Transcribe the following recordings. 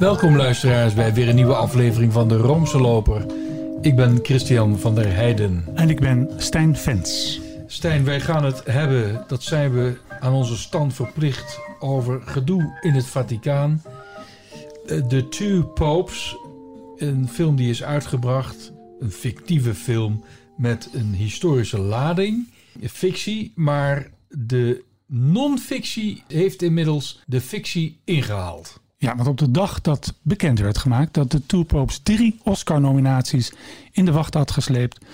Welkom luisteraars bij weer een nieuwe aflevering van de Roomse Loper. Ik ben Christian van der Heijden. En ik ben Stijn Vens. Stijn, wij gaan het hebben, dat zijn we aan onze stand verplicht, over gedoe in het Vaticaan. The eh, Two Popes, een film die is uitgebracht, een fictieve film met een historische lading. Fictie, maar de non-fictie heeft inmiddels de fictie ingehaald. Ja, want op de dag dat bekend werd gemaakt dat de Two Popes drie Oscar-nominaties in de wacht had gesleept,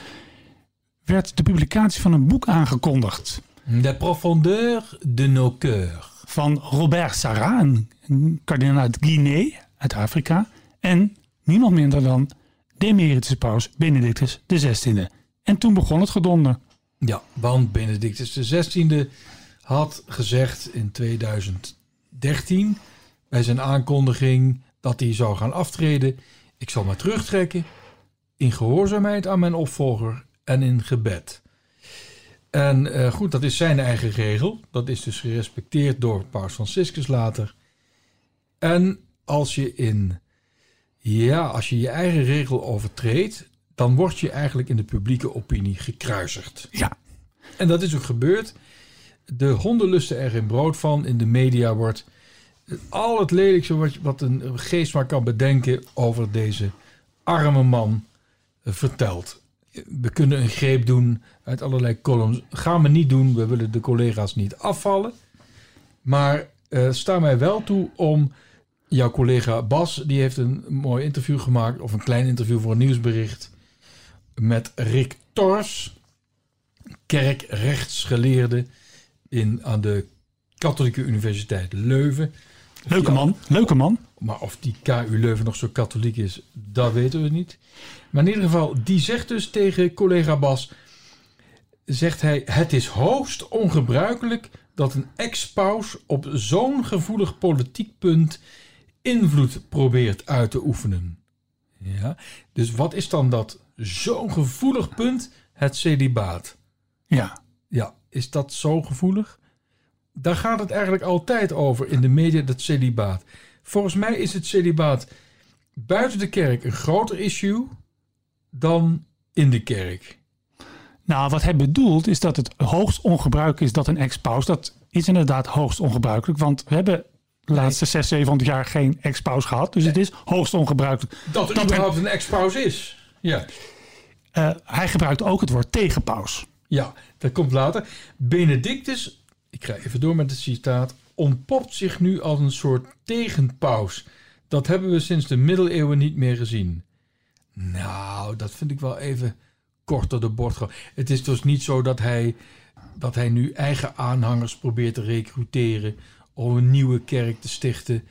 werd de publicatie van een boek aangekondigd. De profondeur de nos cœurs. Van Robert Sarrat, een kardinaal uit Guinea, uit Afrika. En niemand minder dan de emeritus paus Benedictus XVI. En toen begon het gedonder. Ja, want Benedictus XVI had gezegd in 2013 bij zijn aankondiging dat hij zou gaan aftreden: Ik zal me terugtrekken in gehoorzaamheid aan mijn opvolger en in gebed. En uh, goed, dat is zijn eigen regel. Dat is dus gerespecteerd door Paus Franciscus later. En als je in, ja, als je je eigen regel overtreedt, dan word je eigenlijk in de publieke opinie gekruisigd. Ja. En dat is ook gebeurd. De honden lusten er geen brood van. In de media wordt al het lelijkste wat, wat een geest maar kan bedenken over deze arme man uh, verteld. We kunnen een greep doen uit allerlei columns. Gaan we niet doen. We willen de collega's niet afvallen. Maar uh, sta mij wel toe om jouw collega Bas, die heeft een mooi interview gemaakt, of een klein interview voor een nieuwsbericht, met Rick Tors, kerkrechtsgeleerde in, aan de Katholieke Universiteit Leuven. Leuke man, leuke man. Maar of die KU Leuven nog zo katholiek is, dat weten we niet. Maar in ieder geval, die zegt dus tegen collega Bas, zegt hij, het is hoogst ongebruikelijk dat een ex-paus op zo'n gevoelig politiek punt invloed probeert uit te oefenen. Ja, dus wat is dan dat zo'n gevoelig punt? Het celibaat. Ja. Ja, is dat zo gevoelig? Daar gaat het eigenlijk altijd over in de media, dat celibaat. Volgens mij is het celibaat buiten de kerk een groter issue dan in de kerk. Nou, wat hij bedoelt is dat het hoogst ongebruikelijk is dat een ex-paus. Dat is inderdaad hoogst ongebruikelijk, want we hebben de laatste nee. 600, 700 jaar geen ex-paus gehad. Dus nee. het is hoogst ongebruikelijk. Dat er dat überhaupt een ex-paus is. Ja. Uh, hij gebruikt ook het woord tegenpaus. Ja, dat komt later. Benedictus, ik ga even door met het citaat, ontpopt zich nu als een soort tegenpaus. Dat hebben we sinds de middeleeuwen niet meer gezien. Nou, dat vind ik wel even kort door de bocht. Het is dus niet zo dat hij, dat hij nu eigen aanhangers probeert te recruteren om een nieuwe kerk te stichten.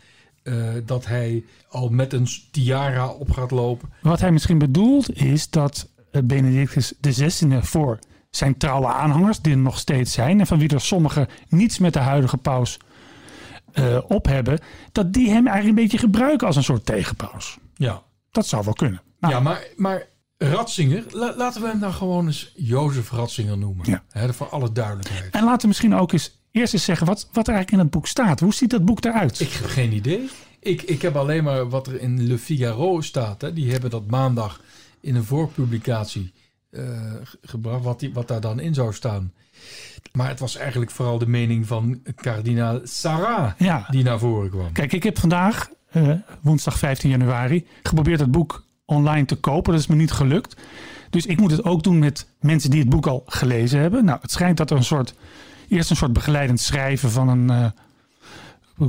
Uh, dat hij al met een tiara op gaat lopen. Wat hij misschien bedoelt is dat Benedictus XVI voor zijn trouwe aanhangers, die er nog steeds zijn, en van wie er sommigen niets met de huidige paus uh, op hebben, dat die hem eigenlijk een beetje gebruiken als een soort tegenpaus. Ja. Dat zou wel kunnen. Nou, ja, maar, maar Ratzinger, la, laten we hem dan gewoon eens Jozef Ratzinger noemen. Ja. He, voor alle duidelijkheid. En laten we misschien ook eens eerst eens zeggen wat, wat er eigenlijk in het boek staat. Hoe ziet dat boek eruit? Ik heb geen idee. Ik, ik heb alleen maar wat er in Le Figaro staat. Hè. Die hebben dat maandag in een voorpublicatie uh, gebracht, wat, die, wat daar dan in zou staan. Maar het was eigenlijk vooral de mening van kardinaal Sarah ja. die naar voren kwam. Kijk, ik heb vandaag, uh, woensdag 15 januari, geprobeerd het boek online te kopen. Dat is me niet gelukt. Dus ik moet het ook doen met mensen die het boek al gelezen hebben. Nou, het schijnt dat er een soort, eerst een soort begeleidend schrijven van een, uh,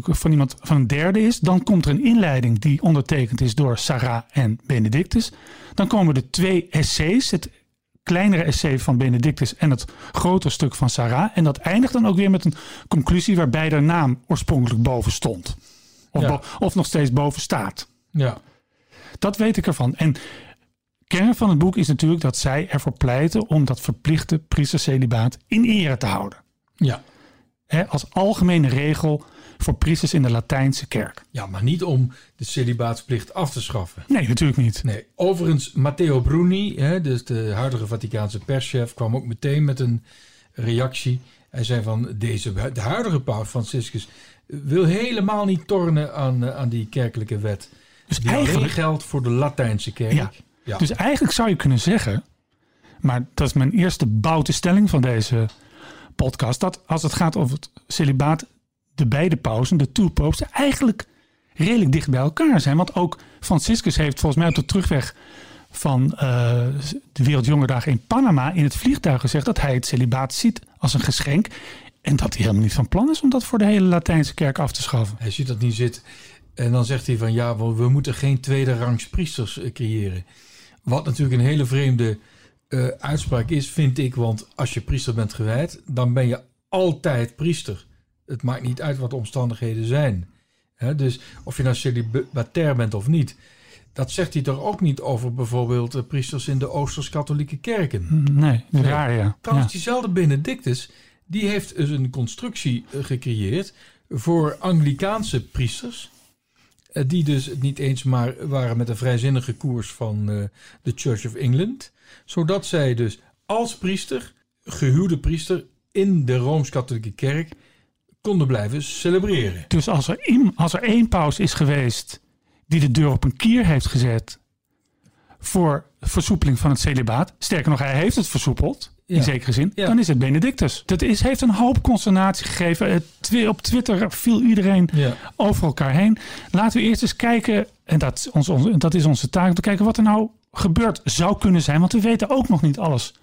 van iemand van een derde is. Dan komt er een inleiding die ondertekend is door Sarah en Benedictus. Dan komen er twee essays. Het kleinere essay van Benedictus en het grotere stuk van Sarah. En dat eindigt dan ook weer met een conclusie waarbij de naam oorspronkelijk boven stond. Of, Ja. bo- of nog steeds boven staat. Ja, Dat weet ik ervan. En kern van het boek is natuurlijk dat zij ervoor pleiten om dat verplichte priestercelibaat in ere te houden. ja. Als algemene regel voor priesters in de Latijnse kerk. ja, maar niet om de celibaatsplicht af te schaffen. Nee, natuurlijk niet. Nee, overigens, Matteo Bruni, hè, dus de huidige Vaticaanse perschef, kwam ook meteen met een reactie. Hij zei van deze, de huidige paus Franciscus wil helemaal niet tornen aan, eh, aan die kerkelijke wet. Dus Die eigenlijk, geldt voor de Latijnse kerk. Ja. Ja. dus eigenlijk zou je kunnen zeggen, maar dat is mijn eerste boute stelling van deze podcast, dat als het gaat over het celibaat, de beide pausen, de two popes, eigenlijk redelijk dicht bij elkaar zijn. Want ook Franciscus heeft volgens mij op de terugweg van eh, de Wereldjongerdagen in Panama in het vliegtuig gezegd dat hij het celibaat ziet als een geschenk. En dat hij helemaal niet van plan is om dat voor de hele Latijnse kerk af te schaffen. Hij ziet dat niet zitten. En dan zegt hij van ja, we we moeten geen tweede rangs priesters eh, creëren. Wat natuurlijk een hele vreemde eh, uitspraak is, vind ik. Want als je priester bent gewijd, dan ben je altijd priester. Het maakt niet uit wat de omstandigheden zijn. Dus of je nou celibatair bent of niet. Dat zegt hij toch ook niet over bijvoorbeeld priesters in de Oosters-katholieke kerken. Nee, raar ja. Trouwens, ja. diezelfde Benedictus, die heeft dus een constructie eh, gecreëerd voor Anglikaanse priesters. eh, Die dus niet eens maar waren met een vrijzinnige koers van eh, de Church of England. Zodat zij dus als priester, gehuwde priester, in de Rooms-Katholieke Kerk konden blijven celebreren. Dus als er, als er één paus is geweest die de deur op een kier heeft gezet voor versoepeling van het celibaat, sterker nog, hij heeft het versoepeld, in zekere zin, Ja. dan is het Benedictus. Dat is, heeft een hoop consternatie gegeven. Het op Twitter viel iedereen Ja. over elkaar heen. Laten we eerst eens kijken, en dat, is ons, ons- dat is onze taak, om te kijken wat er nou gebeurd zou kunnen zijn, want we weten ook nog niet alles.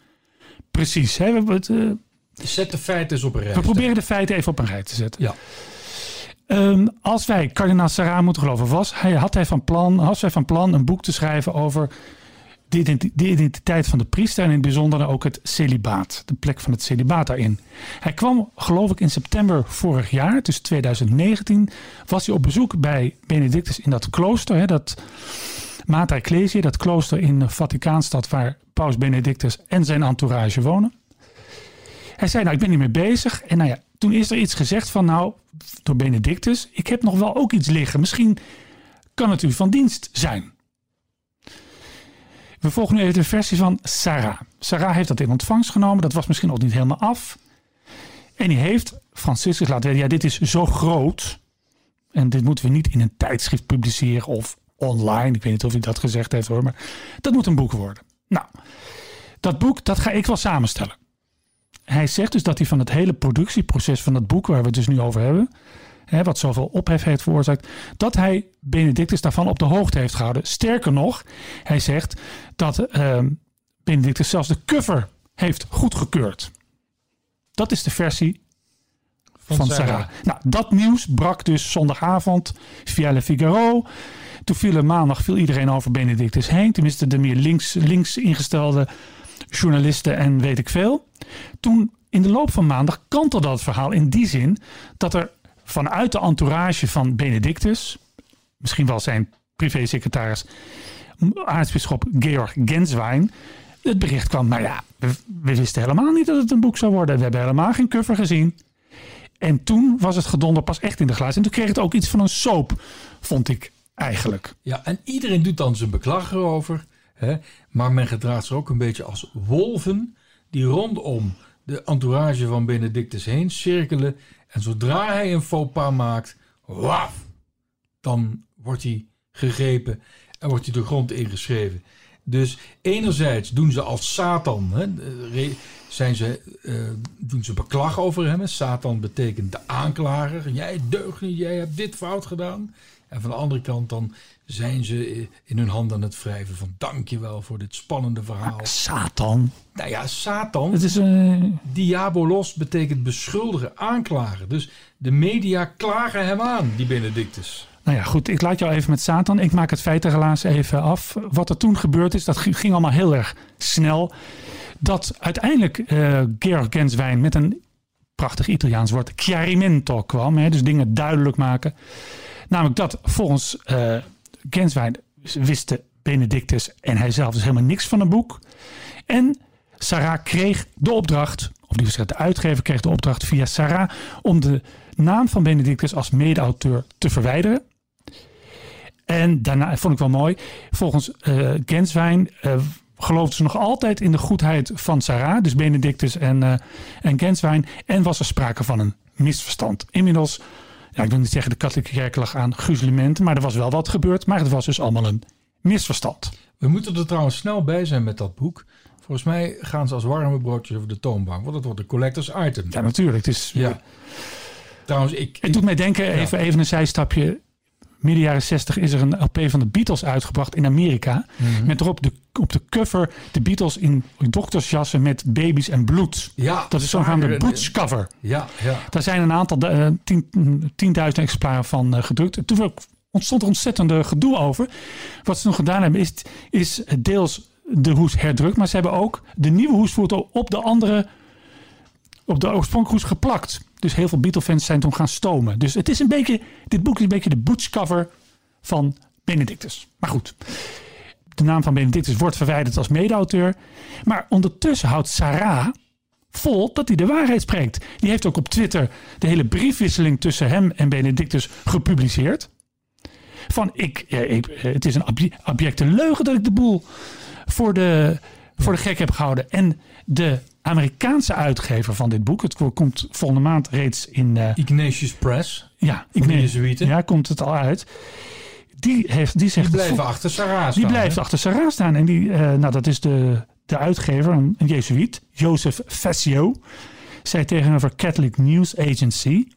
Precies. Hè? We, hebben het, eh, Zet de feiten eens op een rij. we proberen de feiten even op een rij te zetten. Ja. Ehm, als wij kardinaal Sarah moeten geloven, was hij, had hij van plan, had hij van plan een boek te schrijven over de, identi- de identiteit van de priester en in het bijzonder ook het celibaat, de plek van het celibaat daarin. Hij kwam, geloof ik, in september vorig jaar, dus 2019, was hij op bezoek bij Benedictus in dat klooster, hè, dat Mater Ecclesiae, dat klooster in de Vaticaanstad waar Paus Benedictus en zijn entourage wonen. Hij zei, nou, ik ben hiermee bezig. En nou ja, toen is er iets gezegd van, nou, door Benedictus, ik heb nog wel ook iets liggen. Misschien kan het u van dienst zijn. We volgen nu even de versie van Sarah. Sarah heeft dat in ontvangst genomen. Dat was misschien ook niet helemaal af. En die heeft Franciscus laten weten, ja, dit is zo groot. En dit moeten we niet in een tijdschrift publiceren of online. Ik weet niet of hij dat gezegd heeft hoor, maar dat moet een boek worden. Nou, dat boek, dat ga ik wel samenstellen. Hij zegt dus dat hij van het hele productieproces van dat boek waar we het dus nu over hebben, hè, wat zoveel ophef heeft veroorzaakt, dat hij Benedictus daarvan op de hoogte heeft gehouden. Sterker nog, hij zegt dat ehm, Benedictus zelfs de cover heeft goedgekeurd. Dat is de versie van, Sarah. Nou, dat nieuws brak dus zondagavond via Le Figaro. Toen viel maandag viel iedereen over Benedictus heen. Tenminste, de meer links, links ingestelde journalisten en weet ik veel. Toen in de loop van maandag kantelde dat verhaal in die zin dat er vanuit de entourage van Benedictus, misschien wel zijn privésecretaris, aartsbisschop Georg Genswein, het bericht kwam, maar ja, we, we wisten helemaal niet dat het een boek zou worden. We hebben helemaal geen cover gezien. En toen was het gedonder pas echt in de glazen. En toen kreeg het ook iets van een soap, vond ik eigenlijk. Ja, en iedereen doet dan zijn beklag erover. Maar men gedraagt zich ook een beetje als wolven die rondom de entourage van Benedictus heen cirkelen. En zodra hij een faux pas maakt, waf, dan wordt hij gegrepen en wordt hij de grond ingeschreven. Dus enerzijds doen ze als Satan, hè, zijn ze, eh, doen ze beklag over hem. Satan betekent de aanklager. Jij deugt niet, jij hebt dit fout gedaan. En van de andere kant dan zijn ze in hun hand aan het wrijven van dankjewel voor dit spannende verhaal. Satan. Nou ja, Satan, Het is een. diabolos betekent beschuldigen, aanklagen. Dus de media klagen hem aan, die Benedictus. Nou ja, goed. Ik laat jou even met Satan. Ik maak het feitenrelaas even af. Wat er toen gebeurd is, dat ging allemaal heel erg snel. Dat uiteindelijk eh Georg Genswein met een prachtig Italiaans woord chiarimento kwam. Hè, dus dingen duidelijk maken. Namelijk dat volgens eh Genswein wisten Benedictus en hij zelf dus helemaal niks van een boek. En Sarah kreeg de opdracht, of liever gezegd de uitgever kreeg de opdracht via Sarah om de naam van Benedictus als mede-auteur te verwijderen. En daarna vond ik wel mooi. Volgens eh Genswein eh, geloofden ze nog altijd in de goedheid van Sarah, dus Benedictus en, uh, en Genswein. En was er sprake van een misverstand. Inmiddels, ja, ik wil niet zeggen de katholieke kerk lag aan gruzelementen, maar er was wel wat gebeurd. Maar het was dus allemaal een misverstand. We moeten er trouwens snel bij zijn met dat boek. Volgens mij gaan ze als warme broodjes over de toonbank. Want het wordt een collectors item. Ja, natuurlijk. Het is, ja. Trouwens, ik, het doet mij denken, even, even een zijstapje. Midden jaren 60 is er een LP van de Beatles uitgebracht in Amerika. Mhm. Met erop de, op de cover de Beatles in doktersjassen met baby's en bloed. Ja, dat is zogenaamde zwaar, Butch cover. Ja, ja. Daar zijn een aantal, eh, tien- 10.000 exemplaren van eh, gedrukt. En Toen ontstond er ontzettende gedoe over. Wat ze nog gedaan hebben is, is deels de hoes herdrukt. Maar ze hebben ook de nieuwe hoesfoto op de andere, op de hoes geplakt. Dus heel veel Beatle-fans zijn toen gaan stomen. Dus het is een beetje, dit boek is een beetje de Butch cover van Benedictus. Maar goed, de naam van Benedictus wordt verwijderd als mede-auteur. Maar ondertussen houdt Sarah vol dat hij de waarheid spreekt. Die heeft ook op Twitter de hele briefwisseling tussen hem en Benedictus gepubliceerd. Van ik, het is een abjecte leugen dat ik de boel voor de, voor de gek heb gehouden. En de Amerikaanse uitgever van dit boek, het komt volgende maand reeds in. eh, Ignatius Press. ja, Jezuïeten. Ja, komt het al uit. Die, heeft, die zegt. Die blijven vol- achter Sarah staan. die blijft hè? achter Sarah staan. En die, eh, nou, dat is de, de uitgever, een, een Jezuïet, Joseph Fessio, zei tegenover Catholic News Agency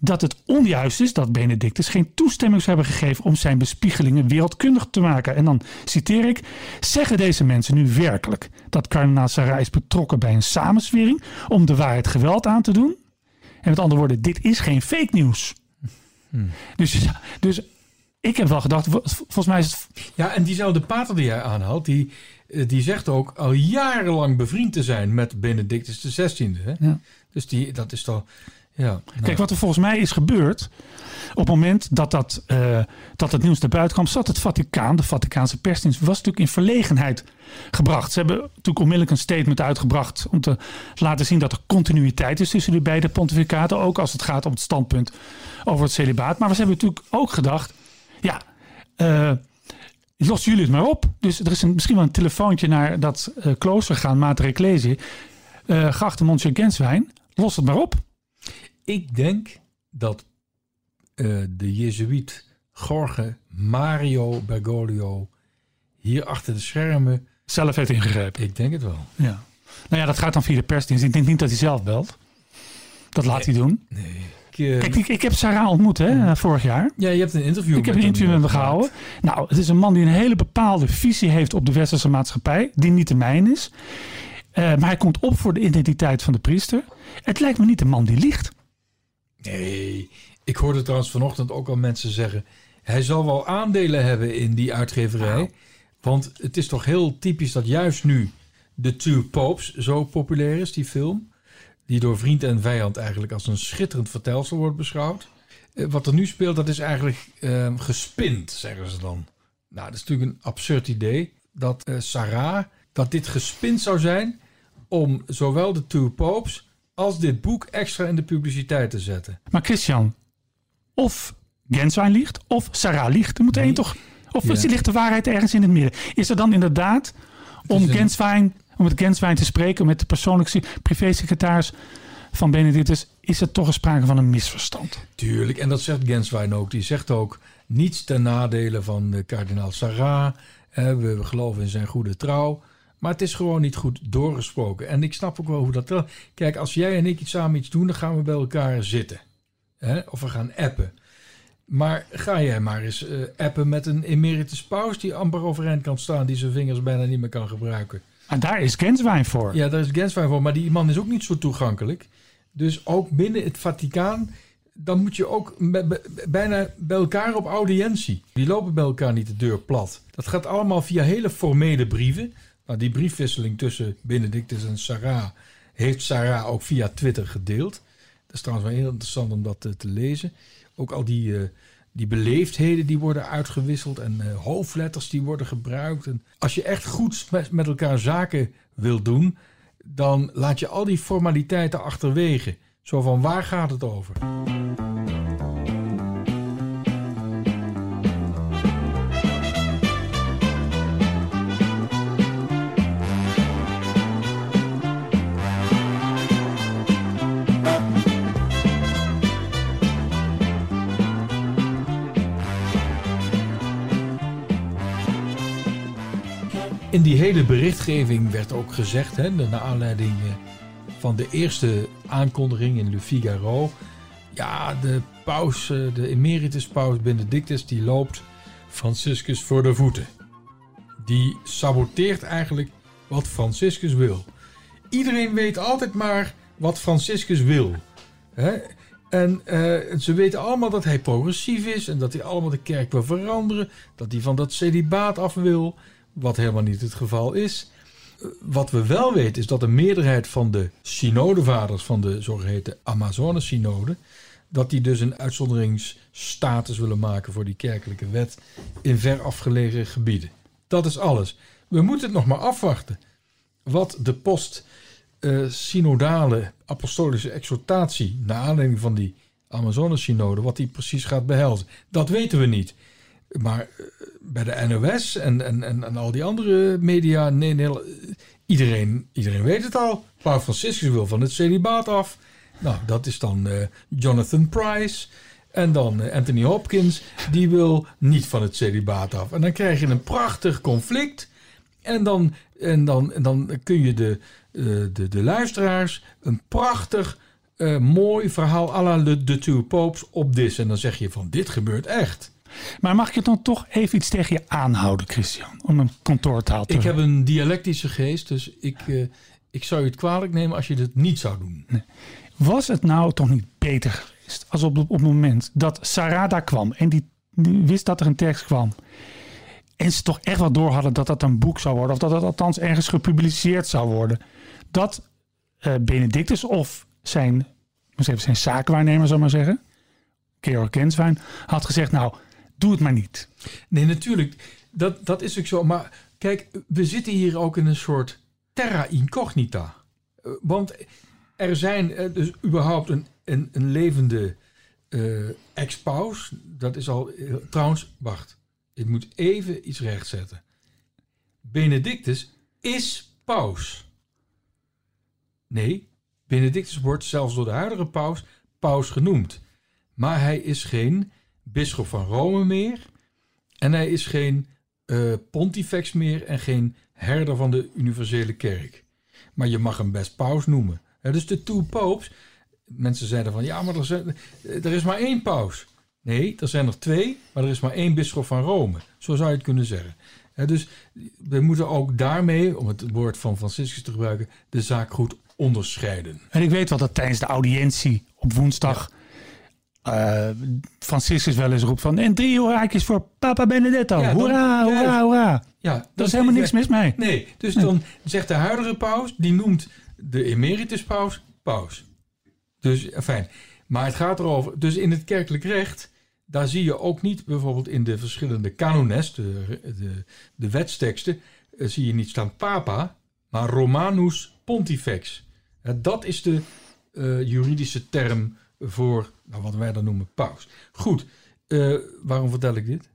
dat het onjuist is dat Benedictus geen toestemming zou hebben gegeven om zijn bespiegelingen wereldkundig te maken. En dan citeer ik: Zeggen deze mensen nu werkelijk dat kardinaal Sarah is betrokken bij een samenswering om de waarheid geweld aan te doen? En met andere woorden, dit is geen fake nieuws. Dus, dus ik heb wel gedacht, vol- volgens mij is het Ja, en diezelfde pater die jij aanhaalt, die, eh, die zegt ook al jarenlang bevriend te zijn met Benedictus XVI. Hè? Ja. Dus die, dat is toch... Ja, nou, Kijk, wat er volgens mij is gebeurd. Op het moment dat, dat, eh, dat het nieuws naar buiten kwam, zat het Vaticaan, de Vaticaanse persdienst, was natuurlijk in verlegenheid gebracht. Ze hebben natuurlijk onmiddellijk een statement uitgebracht om te laten zien dat er continuïteit is tussen die beide pontificaten. Ook als het gaat om het standpunt over het celibaat. Maar ze hebben natuurlijk ook gedacht, ja, eh lossen jullie het maar op. Dus er is een, misschien wel een telefoontje naar dat eh, klooster gaan, Mater Ecclesiae. Eh geachte Monsieur Genswijn, los het maar op. Ik denk dat eh, de Jezuïet Jorge Mario Bergoglio hier achter de schermen... Zelf heeft ingegrepen. Ik denk het wel. Ja. Nou ja, dat gaat dan via de persdienst. Ik denk niet dat hij zelf belt. Dat laat hij doen. Nee. Ik, eh, Kijk, ik, ik heb Sarah ontmoet hè, vorig jaar. ja, je hebt een interview Ik heb een interview met hem gehouden. Nou, het is een man die een hele bepaalde visie heeft op de westerse maatschappij. Die niet de mijne is. Eh, maar hij komt op voor de identiteit van de priester. Het lijkt me niet een man die liegt. Nee, ik hoorde trouwens vanochtend ook al mensen zeggen... hij zal wel aandelen hebben in die uitgeverij. Nou. Want het is toch heel typisch dat juist nu... The Two Popes zo populair is, die film. Die door vriend en vijand eigenlijk als een schitterend vertelsel wordt beschouwd. Eh, wat er nu speelt, dat is eigenlijk eh, gespind, zeggen ze dan. Nou, dat is natuurlijk een absurd idee. Dat eh, Sarah, dat dit gespind zou zijn... om zowel The Two Popes als dit boek extra in de publiciteit te zetten. Maar Christian, of Genswein liegt, of Sarah liegt. Er moet één toch... Of Ja. ligt de waarheid ergens in het midden? Is er dan inderdaad, om een- om met Genswein te spreken, met de persoonlijke privésecretaris van Benedictus, is er toch een sprake van een misverstand? Tuurlijk, en dat zegt Genswein ook. Die zegt ook niets ten nadele van de kardinaal Sarah. Eh, we, we geloven in zijn goede trouw. Maar het is gewoon niet goed doorgesproken. En ik snap ook wel hoe dat... Kijk, als jij en ik iets samen iets doen, dan gaan we bij elkaar zitten. Hè? Of we gaan appen. Maar ga jij maar eens eh, appen met een emeritus paus... die amper overeind kan staan, die zijn vingers bijna niet meer kan gebruiken. En daar is Genswein voor. Ja, daar is Genswein voor. Maar die man is ook niet zo toegankelijk. Dus ook binnen het Vaticaan, dan moet je ook bijna bij elkaar op audiëntie. Die lopen bij elkaar niet de deur plat. Dat gaat allemaal via hele formele brieven. Nou, die briefwisseling tussen Benedictus en Sarah heeft Sarah ook via Twitter gedeeld. Dat is trouwens wel heel interessant om dat eh, te lezen. Ook al die, eh, die beleefdheden die worden uitgewisseld en eh, hoofdletters die worden gebruikt. En als je echt goed met, met elkaar zaken wil doen, dan laat je al die formaliteiten achterwege. Zo van waar gaat het over? Die hele berichtgeving werd ook gezegd, hè, naar aanleiding eh, van de eerste aankondiging in Le Figaro. Ja, de paus, eh, de emeritus paus Benedictus, die loopt Franciscus voor de voeten. Die saboteert eigenlijk wat Franciscus wil. Iedereen weet altijd maar wat Franciscus wil. Hè? En eh, ze weten allemaal dat hij progressief is en dat hij allemaal de kerk wil veranderen. Dat hij van dat celibaat af wil, wat helemaal niet het geval is. Eh, wat we wel weten is dat de meerderheid van de synodevaders van de zogeheten Amazone-synode... dat die dus een uitzonderingsstatus willen maken voor die kerkelijke wet in ver afgelegen gebieden. Dat is alles. We moeten het nog maar afwachten wat de post uh, synodale apostolische exhortatie, naar aanleiding van die Amazone-synode, wat die precies gaat behelzen. Dat weten we niet. Maar uh, bij de NOS en, en, en, al die andere media, nee, nee, iedereen, iedereen weet het al. Paus Franciscus wil van het celibaat af. Nou, dat is dan uh, Jonathan Price. En dan Anthony Hopkins, die wil niet van het celibaat af. En dan krijg je een prachtig conflict. En dan, en dan, en dan kun je de, de, de luisteraars een prachtig, mooi verhaal à la de Two Popes op dis. En dan zeg je van dit gebeurt echt. Maar mag ik je dan toch even iets tegen je aanhouden, Christian? Om een kantoortaal te Ik heb een dialectische geest, dus ik, uh, ik zou je het kwalijk nemen als je dit niet zou doen. Nee. Was het nou toch niet beter geweest als op, op het moment dat Sarada kwam en die, die wist dat er een tekst kwam en ze toch echt wel door hadden dat dat een boek zou worden. Of dat het althans ergens gepubliceerd zou worden. Dat uh, Benedictus of zijn, even zijn zaakwaarnemer, zou maar zeggen. Georg Kenswijn had gezegd, nou, doe het maar niet. Nee, natuurlijk. Dat, dat is ook zo. Maar kijk, we zitten hier ook in een soort terra incognita. Want er zijn uh, dus überhaupt een, een, levende uh, ex-paus. Dat is al... trouwens, wacht. Ik moet even iets rechtzetten. Benedictus is paus. Nee, Benedictus wordt zelfs door de huidige paus paus genoemd. Maar hij is geen bisschop van Rome meer. En hij is geen uh, pontifex meer en geen herder van de universele kerk. Maar je mag hem best paus noemen. dus de two popes. Mensen zeiden van ja, maar er, zijn, er is maar één paus. Nee, er zijn er twee, maar er is maar één bisschop van Rome. Zo zou je het kunnen zeggen. He, dus we moeten ook daarmee, om het woord van Franciscus te gebruiken, de zaak goed onderscheiden. En ik weet wel dat tijdens de audiëntie op woensdag ja. Uh, Franciscus wel eens roept van en drie hoeraatjes voor Papa Benedetto. Ja, hoera, dan, hoera, hoera. Ja, er is helemaal niks mis mee. Nee, dus nee. dan zegt de huidige paus, die noemt de emeritus paus paus. Dus fijn. Maar het gaat erover, dus in het kerkelijk recht, daar zie je ook niet bijvoorbeeld in de verschillende canones, de, de, de wetsteksten, zie je niet staan papa, maar Romanus pontifex. Dat is de uh, juridische term voor nou, wat wij dan noemen paus. Goed, uh, waarom vertel ik dit?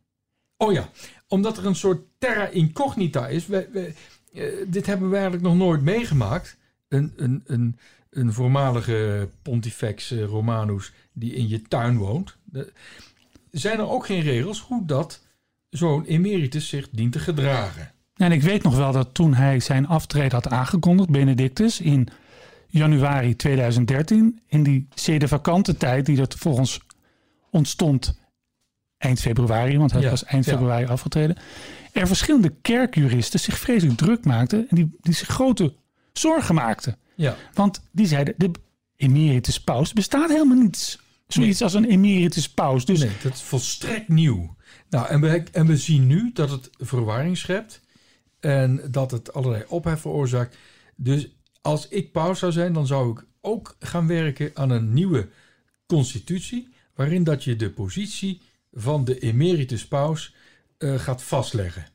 Oh ja, omdat er een soort terra incognita is. Uh, dit hebben we eigenlijk nog nooit meegemaakt. Een, een, een, een voormalige pontifex Romanus die in je tuin woont. Zijn er ook geen regels hoe dat zo'n emeritus zich dient te gedragen. En ik weet nog wel dat toen hij zijn aftreden had aangekondigd, Benedictus, in januari 2013, in die sede vakante tijd die er volgens ontstond eind februari, want hij ja, was eind februari afgetreden, er verschillende kerkjuristen zich vreselijk druk maakten en die, die zich grote zorgen maakten. Ja. Want die zeiden, de emeritus paus bestaat helemaal niets. Zoiets nee. als een emeritus paus. Dus nee, dat is volstrekt nieuw. Nou, en we, en we zien nu dat het verwarring schept. En dat het allerlei ophef veroorzaakt. Dus als ik paus zou zijn, dan zou ik ook gaan werken aan een nieuwe constitutie. Waarin dat je de positie van de emeritus paus uh, gaat vastleggen.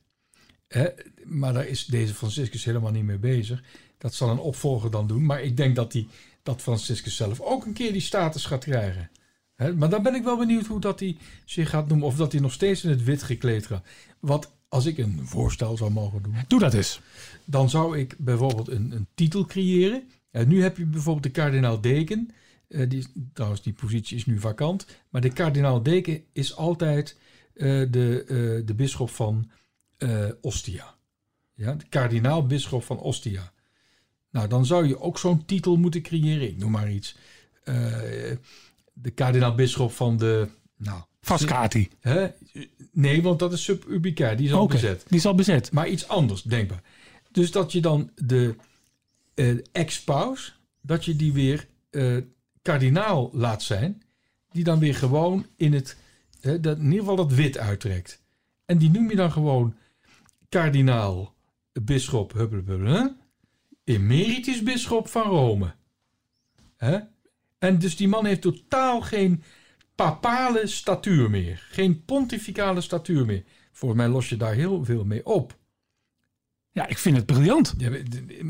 Hè? Maar daar is deze Franciscus helemaal niet mee bezig. Dat zal een opvolger dan doen. Maar ik denk dat, die, dat Franciscus zelf ook een keer die status gaat krijgen. Hè? Maar dan ben ik wel benieuwd hoe dat hij zich gaat noemen. Of dat hij nog steeds in het wit gekleed gaat. Wat als ik een voorstel zou mogen doen. Doe dat eens. Dan zou ik bijvoorbeeld een, een titel creëren. En nu heb je bijvoorbeeld de kardinaal deken. Uh, die, trouwens, die positie is nu vakant. Maar de kardinaal deken is altijd uh, de, uh, de bisschop van Ostia. Ja, de kardinaal-bisschop van Ostia. Nou, dan zou je ook zo'n titel moeten creëren. Ik noem maar iets. Eh, de kardinaal-bisschop van de... Nou, Frascati. hè? Nee, want dat is sububica. Die is al bezet. die is al bezet. Maar iets anders, denkbaar. Dus dat je dan de eh, ex-paus, dat je die weer eh, kardinaal laat zijn, die dan weer gewoon in het, eh, dat, in ieder geval dat wit uittrekt. En die noem je dan gewoon kardinaal, bisschop, hè? emeritus bisschop van Rome. Hè? En dus die man heeft totaal geen papale statuur meer. Geen pontificale statuur meer. Volgens mij los je daar heel veel mee op. Ja, ik vind het briljant. Ja,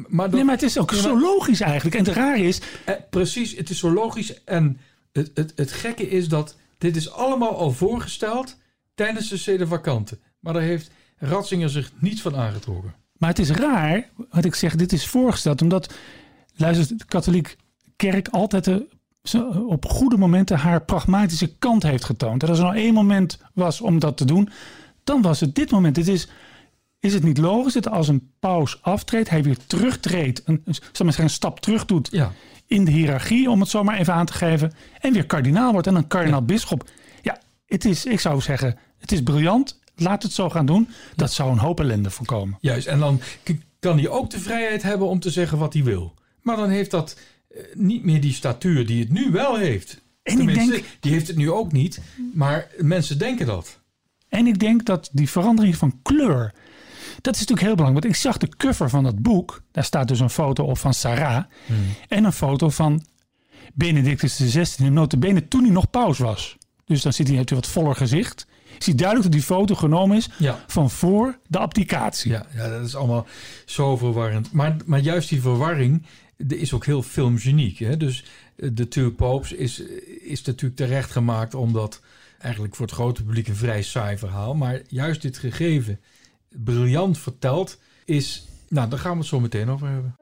maar dat, Nee, maar het is ook zo logisch eigenlijk. En het raar is, eh, precies, het is zo logisch. En het, het, het gekke is dat dit is allemaal al voorgesteld tijdens de Sede Vakante. Maar daar heeft Ratzinger zich niets van aangetrokken. maar het is raar, wat ik zeg, dit is voorgesteld. Omdat, luister, de katholiek kerk altijd de, zo- op goede momenten haar pragmatische kant heeft getoond. En als er nou één moment was om dat te doen, dan was het dit moment. Het is, is het niet logisch dat als een paus aftreedt, hij weer terugtreedt, een, een, een stap terug doet Ja, in de hiërarchie, om het zo maar even aan te geven, en weer kardinaal wordt en een kardinaal-bisschop. Ja, het is, ik zou zeggen, het is briljant. Laat het zo gaan doen. Dat zou een hoop ellende voorkomen. juist. En dan kan hij ook de vrijheid hebben om te zeggen wat hij wil. Maar dan heeft dat eh, niet meer die statuur die het nu wel heeft. En ik denk- die heeft het nu ook niet. Maar mensen denken dat. En ik denk dat die verandering van kleur, dat is natuurlijk heel belangrijk. Want ik zag de cover van dat boek. Daar staat dus een foto op van Sarah. En een foto van Benedictus XVI. Notabene toen hij nog paus was. Dus dan ziet hij natuurlijk wat voller gezicht. Je ziet duidelijk dat die foto genomen is Ja. van voor de abdicatie. Ja, ja, dat is allemaal zo verwarrend. Maar, maar juist die verwarring er is ook heel filmgeniek. Hè? Dus eh, de Two Popes is, is natuurlijk terecht gemaakt omdat eigenlijk voor het grote publiek een vrij saai verhaal. Maar juist dit gegeven, briljant verteld, is... Nou, daar gaan we het zo meteen over hebben.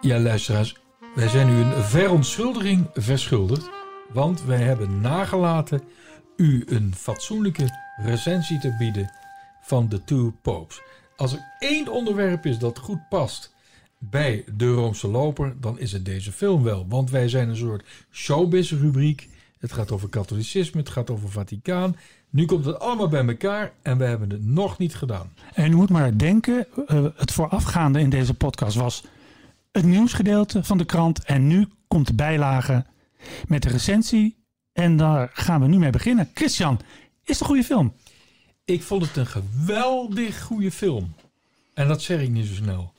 Ja, luisteraars, wij zijn u een verontschuldiging verschuldigd. Want wij hebben nagelaten u een fatsoenlijke recensie te bieden van The Two Popes. Als er één onderwerp is dat goed past bij de Roomse loper, dan is het deze film wel. Want wij zijn een soort showbiz-rubriek. Het gaat over katholicisme, het gaat over Vaticaan. Nu komt het allemaal bij elkaar en we hebben het nog niet gedaan. En u moet maar denken, eh, het voorafgaande in deze podcast was het nieuwsgedeelte van de krant. En nu komt de bijlage met de recensie. En daar gaan we nu mee beginnen. Christian, is het een goede film? Ik vond het een geweldig goede film. En dat zeg ik niet zo snel.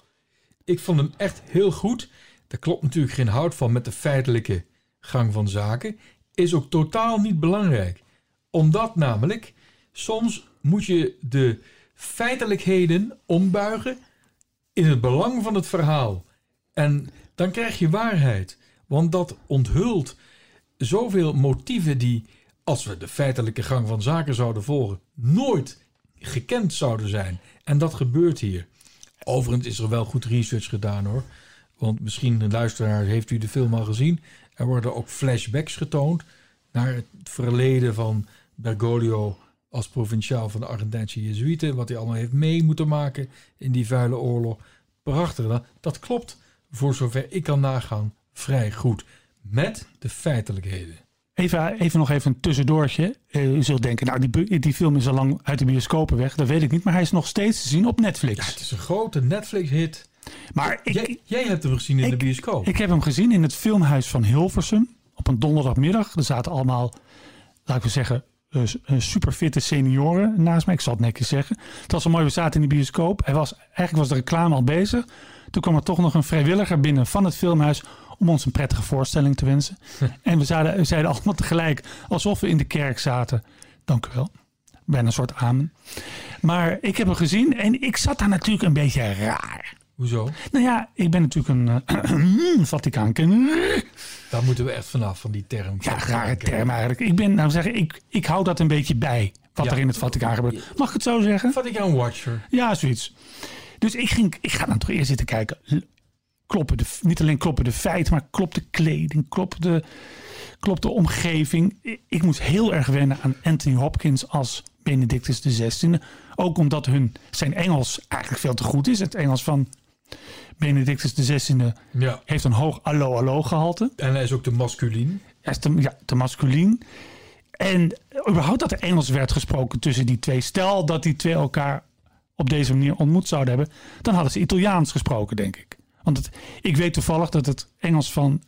Ik vond hem echt heel goed. Daar klopt natuurlijk geen hout van met de feitelijke gang van zaken. Is ook totaal niet belangrijk. Omdat namelijk soms moet je de feitelijkheden ombuigen in het belang van het verhaal. En dan krijg je waarheid. Want dat onthult zoveel motieven die, als we de feitelijke gang van zaken zouden volgen, nooit gekend zouden zijn. En dat gebeurt hier. Overigens is er wel goed research gedaan hoor. Want misschien, luisteraar, heeft u de film al gezien. Er worden ook flashbacks getoond naar het verleden van Bergoglio als provinciaal van de Argentijnse Jezuïeten. Wat hij allemaal heeft mee moeten maken in die vuile oorlog. Prachtig. Dat klopt, voor zover ik kan nagaan, vrij goed. Met de feitelijkheden. Even, even nog even een tussendoortje. Eh, u zult denken, nou die, die film is al lang uit de bioscopen weg. Dat weet ik niet, maar hij is nog steeds te zien op Netflix. Ja, het is een grote Netflix-hit. maar ik, Jij, jij hebt hem gezien in de bioscoop. Ik heb hem gezien in het filmhuis van Hilversum op een donderdagmiddag. Er zaten allemaal, laten we zeggen, eh, eh, superfitte senioren naast mij. Ik zal het netjes zeggen. Het was zo mooi, we zaten in de bioscoop. Hij was, eigenlijk was de reclame al bezig. Toen kwam er toch nog een vrijwilliger binnen van het filmhuis om ons een prettige voorstelling te wensen. en we zeiden, we zeiden allemaal tegelijk, alsof we in de kerk zaten. Dank u wel. Bijna een soort amen. Maar ik heb hem gezien en ik zat daar natuurlijk een beetje raar. Hoezo? Nou ja, ik ben natuurlijk een uh, Vaticaankenner. Daar moeten we echt vanaf, van die term. Ja, rare term eigenlijk. Ik ben, nou zeggen, ik, ik hou dat een beetje bij. Wat Ja. er in het Vaticaan gebeurt. Mag ik het zo zeggen? Vaticaan Watcher. Ja, zoiets. Dus ik, ging, ik ga dan toch eerst zitten kijken. Kloppen de, niet alleen kloppen de feiten, maar klopt de kleding, klopt de, klopt de omgeving. Ik, ik moest heel erg wennen aan Anthony Hopkins als Benedictus XVI. Ook omdat hun, zijn Engels eigenlijk veel te goed is. Het Engels van Benedictus XVI Ja. heeft een hoog allo allo gehalte. En hij is ook de masculien. Hij is te, ja, te masculien. En überhaupt dat er Engels werd gesproken tussen die twee. Stel dat die twee elkaar op deze manier ontmoet zouden hebben. Dan hadden ze Italiaans gesproken, denk ik. Want het, ik weet toevallig dat het Engels van,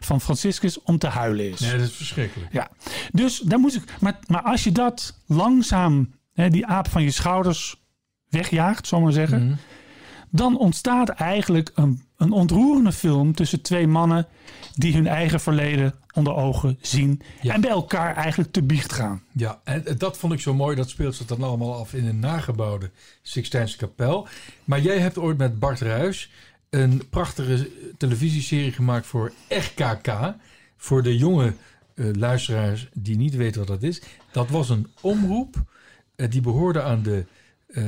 van Franciscus om te huilen is. Nee, dat is verschrikkelijk. Ja, dus daar moest ik. Maar, maar als je dat langzaam, hè, die aap van je schouders wegjaagt, zal maar zeggen. Mhm. Dan ontstaat eigenlijk een, een ontroerende film tussen twee mannen die hun eigen verleden onder ogen zien. Ja. En bij elkaar eigenlijk te biecht gaan. Ja, en dat vond ik zo mooi. Dat speelt zich dan allemaal af in een nagebouwde Sixtijnse kapel. Maar jij hebt ooit met Bart Ruis een prachtige televisieserie gemaakt voor RKK. Voor de jonge eh, luisteraars die niet weten wat dat is. Dat was een omroep eh, die behoorde aan de eh,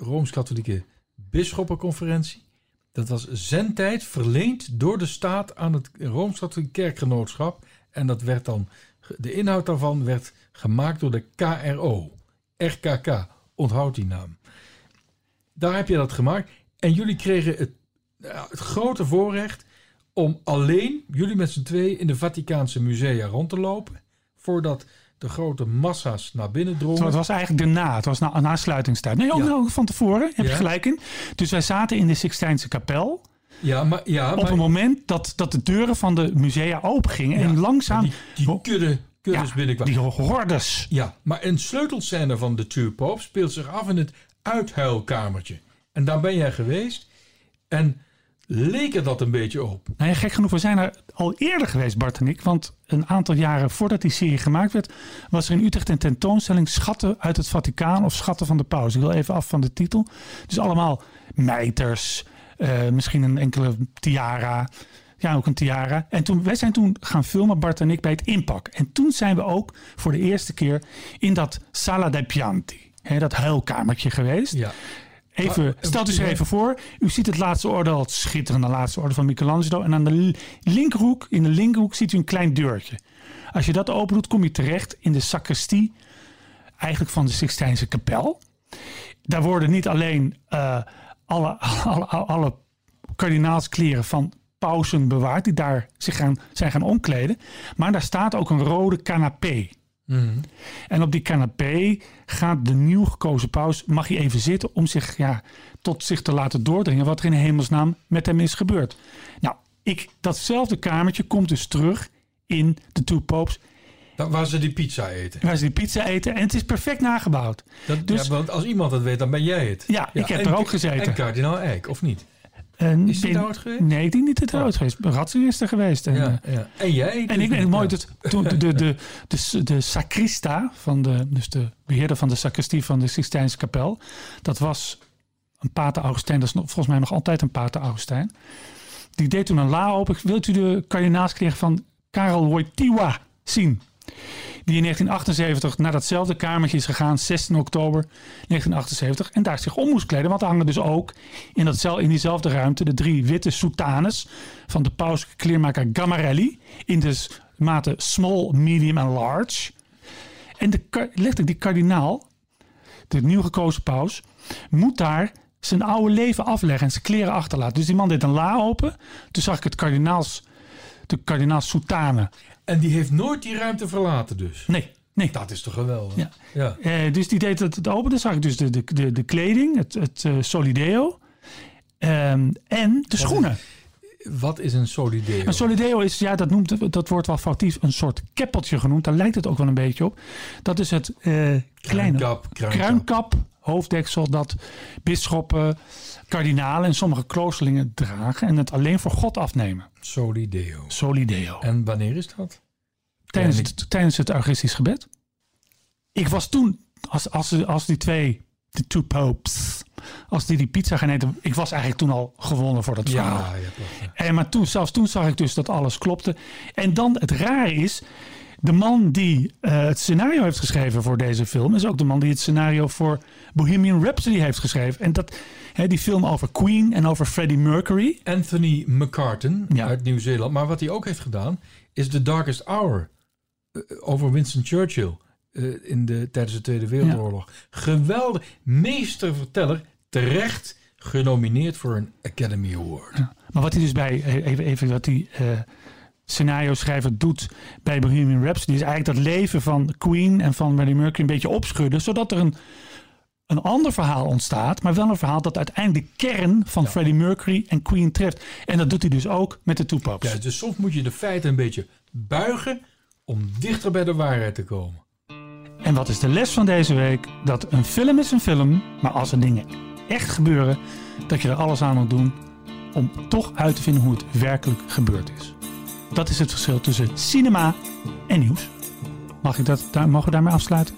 Rooms-Katholieke Bisschoppenconferentie. Dat was zendtijd verleend door de staat aan het Rooms-Katholieke Kerkgenootschap. En dat werd dan, de inhoud daarvan werd gemaakt door de KRO. RKK, onthoud die naam. Daar heb je dat gemaakt. En jullie kregen het, het grote voorrecht om alleen, jullie met z'n twee, in de Vaticaanse musea rond te lopen. Voordat de grote massa's naar binnen Zo, het drongen. was eigenlijk daarna. Het was na, na sluitingstijd. Nee, ook Ja. nou, van tevoren. Heb Ja. je gelijk in. Dus wij zaten in de Sixtijnse kapel. Ja, maar, ja, Op maar een moment dat, dat de deuren van de musea open gingen. En langzaam. die, die kudde, kuddes ja, binnenkwamen. die hordes. Ja, maar een sleutelscène van de Two Popes speelt zich af in het uithuilkamertje. En daar ben jij geweest. En leek er dat een beetje op. Nou ja, gek genoeg, we zijn er al eerder geweest, Bart en ik. Want een aantal jaren voordat die serie gemaakt werd, was er in Utrecht een tentoonstelling Schatten uit het Vaticaan of Schatten van de Paus. Ik wil even af van de titel. Dus allemaal mijters, eh, misschien een enkele tiara. Ja, ook een tiara. En toen, wij zijn toen gaan filmen, Bart en ik, bij het inpak. En toen zijn we ook voor de eerste keer in dat Sala dei Pianti, hè, dat huilkamertje geweest. Ja. Even, Maar, stelt u zich even voor. U ziet het laatste orde, het schitterende laatste orde van Michelangelo. En aan de li- linkerhoek, in de linkerhoek ziet u een klein deurtje. Als je dat open doet, kom je terecht in de sacristie. Eigenlijk van de Sixtijnse kapel. Daar worden niet alleen eh, alle, alle, alle, alle kardinaalskleren van pausen bewaard. Die daar zich gaan, zijn gaan omkleden. Maar daar staat ook een rode canapé. Mhm. En op die canapé gaat de nieuw gekozen paus, mag hij even zitten om zich ja, tot zich te laten doordringen wat er in hemelsnaam met hem is gebeurd. Nou, ik, datzelfde kamertje komt dus terug in de Two Popes, waar ze die pizza eten. waar ze die pizza eten en het is perfect nagebouwd. Dat, Dus- ja, want als iemand dat weet, dan ben jij het. Ja, ik heb en- er ook gezeten. En kardinaal Eijk, of niet? En Is daar ooit geweest? Nee, die niet trouwens geweest. Ratzinger is er geweest. En, Ja, eh, ja. En jij? En ik ben mooi dat toen de, de, de, de, de sacrista van de, dus de beheerder van de sacristie van de Sixtijnse kapel, dat was een pater Augustijn, dat is nog, volgens mij nog altijd een pater Augustijn. Die deed toen een la open. Wilt u de kardinaalskleren van Karel Wojtyła zien? Die in 1978 naar datzelfde kamertje is gegaan, 16 oktober 1978. En daar zich om moest kleden. Want er hangen dus ook in, datzelfde, in diezelfde ruimte de drie witte soutanes van de pauselijke kleermaker Gammarelli. In de s- mate small, medium en large. En de, letterlijk die kardinaal, de nieuw gekozen paus, moet daar zijn oude leven afleggen en zijn kleren achterlaten. Dus die man deed een la open. Toen zag ik het kardinaals, de kardinaals soutane. En die heeft nooit die ruimte verlaten dus. Nee, nee. Dat is toch geweldig? Ja. ja. Eh, dus die deed het, het open. Dan zag ik dus de, de, de, de kleding, het, het eh, solideo. Ehm, en de schoenen. Wat is een solideo? Een solideo is, ja, dat, noemt, dat wordt wel foutief een soort keppeltje genoemd. Daar lijkt het ook wel een beetje op. Dat is het eh, kleine Kruinkap, kruinkap. kruinkap, hoofddeksel dat bisschoppen, kardinalen en sommige kloosterlingen dragen. En het alleen voor God afnemen. Solideo. Solideo. En wanneer is dat? Tijdens En het, tijdens het Augustus gebed. Ik was toen, als, als, als die twee, de two popes, als die die pizza gaan eten. Ik was eigenlijk toen al gewonnen voor dat verhaal. Ja, ja. En maar toen, zelfs toen zag ik dus dat alles klopte. En dan het rare is, de man die eh, het scenario heeft geschreven voor deze film is ook de man die het scenario voor Bohemian Rhapsody heeft geschreven. En dat, hè, die film over Queen en over Freddie Mercury. Anthony McCartan Ja. uit Nieuw-Zeeland. Maar wat hij ook heeft gedaan, is The Darkest Hour. eh, over Winston Churchill eh, in de, tijdens de Tweede Wereldoorlog. Geweldig. Meesterverteller. Terecht genomineerd voor een Academy Award. Maar wat hij dus bij, even, even wat die eh, scenario schrijver doet bij Bohemian Rhapsody is eigenlijk dat leven van Queen en van Freddie Mercury een beetje opschudden, zodat er een, een ander verhaal ontstaat, maar wel een verhaal dat uiteindelijk de kern van Freddie Mercury en Queen treft. En dat doet hij dus ook met de Tupacs. Ja, dus soms moet je de feiten een beetje buigen om dichter bij de waarheid te komen. En wat is de les van deze week? Dat een film is een film, maar als er dingen echt gebeuren, dat je er alles aan moet doen om toch uit te vinden hoe het werkelijk gebeurd is. Dat is het verschil tussen cinema en nieuws. Mag ik dat, daar, mogen we daarmee afsluiten?